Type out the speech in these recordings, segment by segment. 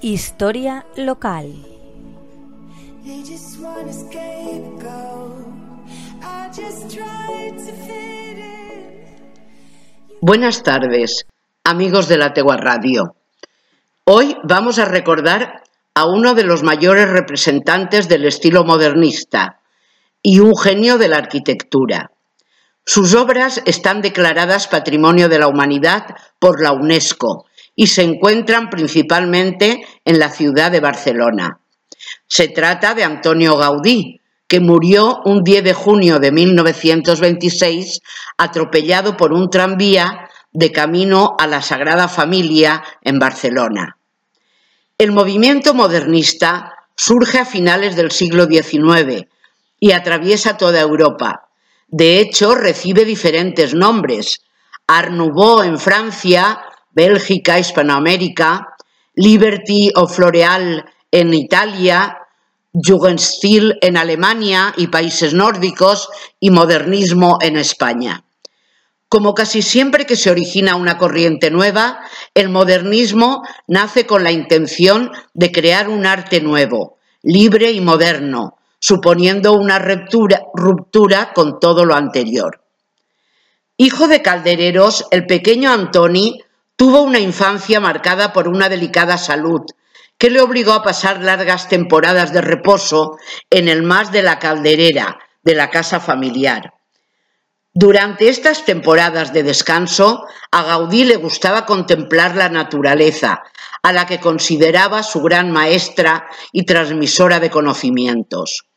Historia local. Buenas tardes, amigos de la Tegua Radio. Hoy vamos a recordar a uno de los mayores representantes del estilo modernista y un genio de la arquitectura. Sus obras están declaradas Patrimonio de la Humanidad por la UNESCO y se encuentran principalmente en la ciudad de Barcelona. Se trata de Antonio Gaudí, que murió un 10 de junio de 1926 atropellado por un tranvía de camino a la Sagrada Familia en Barcelona. El movimiento modernista surge a finales del siglo XIX y atraviesa toda Europa. De hecho, recibe diferentes nombres. Art en Francia, Bélgica, Hispanoamérica, Liberty o Floreal en Italia, Jugendstil en Alemania y países nórdicos y modernismo en España. Como casi siempre que se origina una corriente nueva, el modernismo nace con la intención de crear un arte nuevo, libre y moderno, suponiendo una ruptura, ruptura con todo lo anterior. Hijo de caldereros, el pequeño Antoni tuvo una infancia marcada por una delicada salud que le obligó a pasar largas temporadas de reposo en el más de la calderera de la casa familiar. Durante estas temporadas de descanso, a Gaudí le gustaba contemplar la naturaleza, a la que consideraba su gran maestra y transmisora de conocimientos.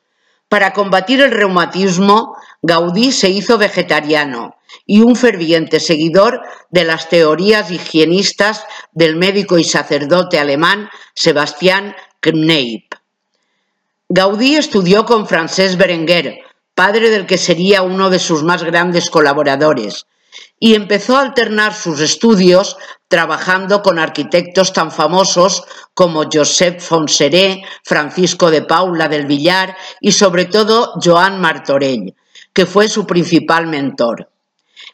Para combatir el reumatismo, Gaudí se hizo vegetariano y un ferviente seguidor de las teorías higienistas del médico y sacerdote alemán Sebastián Kneipp. Gaudí estudió con Francesc Berenguer, padre del que sería uno de sus más grandes colaboradores, y empezó a alternar sus estudios trabajando con arquitectos tan famosos como Josep Fonseré, Francisco de Paula del Villar y sobre todo Joan Martorell, que fue su principal mentor.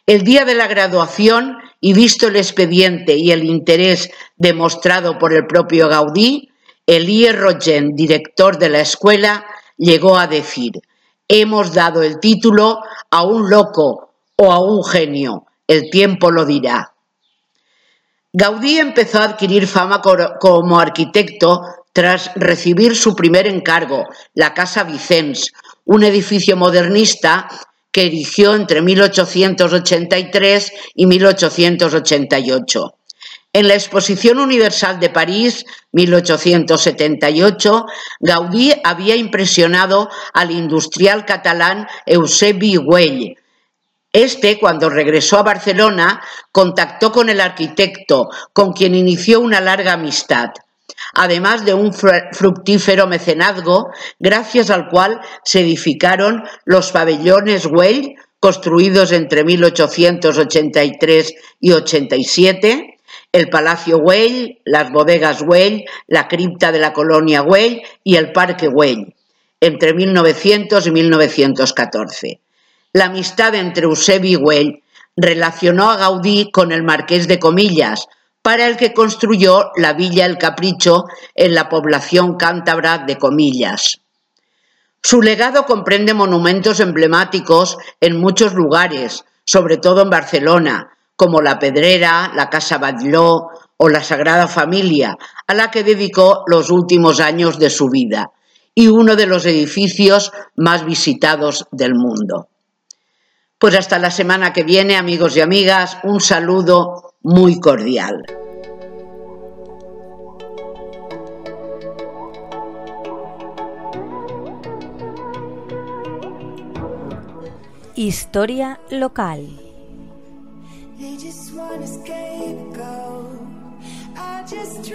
El día de la graduación, y visto el expediente y el interés demostrado por el propio Gaudí, Elie Rogen, director de la escuela, llegó a decir, hemos dado el título a un loco o a un genio, el tiempo lo dirá. Gaudí empezó a adquirir fama como arquitecto tras recibir su primer encargo, la Casa Vicens, un edificio modernista que erigió entre 1883 y 1888. En la Exposición Universal de París, 1878, Gaudí había impresionado al industrial catalán Eusebi Güell, este, cuando regresó a Barcelona, contactó con el arquitecto, con quien inició una larga amistad, además de un fructífero mecenazgo, gracias al cual se edificaron los pabellones Güell, construidos entre 1883 y 87, el Palacio Güell, las bodegas Güell, la cripta de la colonia Güell y el Parque Güell, entre 1900 y 1914. La amistad entre Eusebi y Güell relacionó a Gaudí con el marqués de Comillas, para el que construyó la Villa El Capricho en la población cántabra de Comillas. Su legado comprende monumentos emblemáticos en muchos lugares, sobre todo en Barcelona, como la Pedrera, la Casa Batlló o la Sagrada Familia, a la que dedicó los últimos años de su vida, y uno de los edificios más visitados del mundo. Pues hasta la semana que viene, amigos y amigas, un saludo muy cordial. Historia local. I just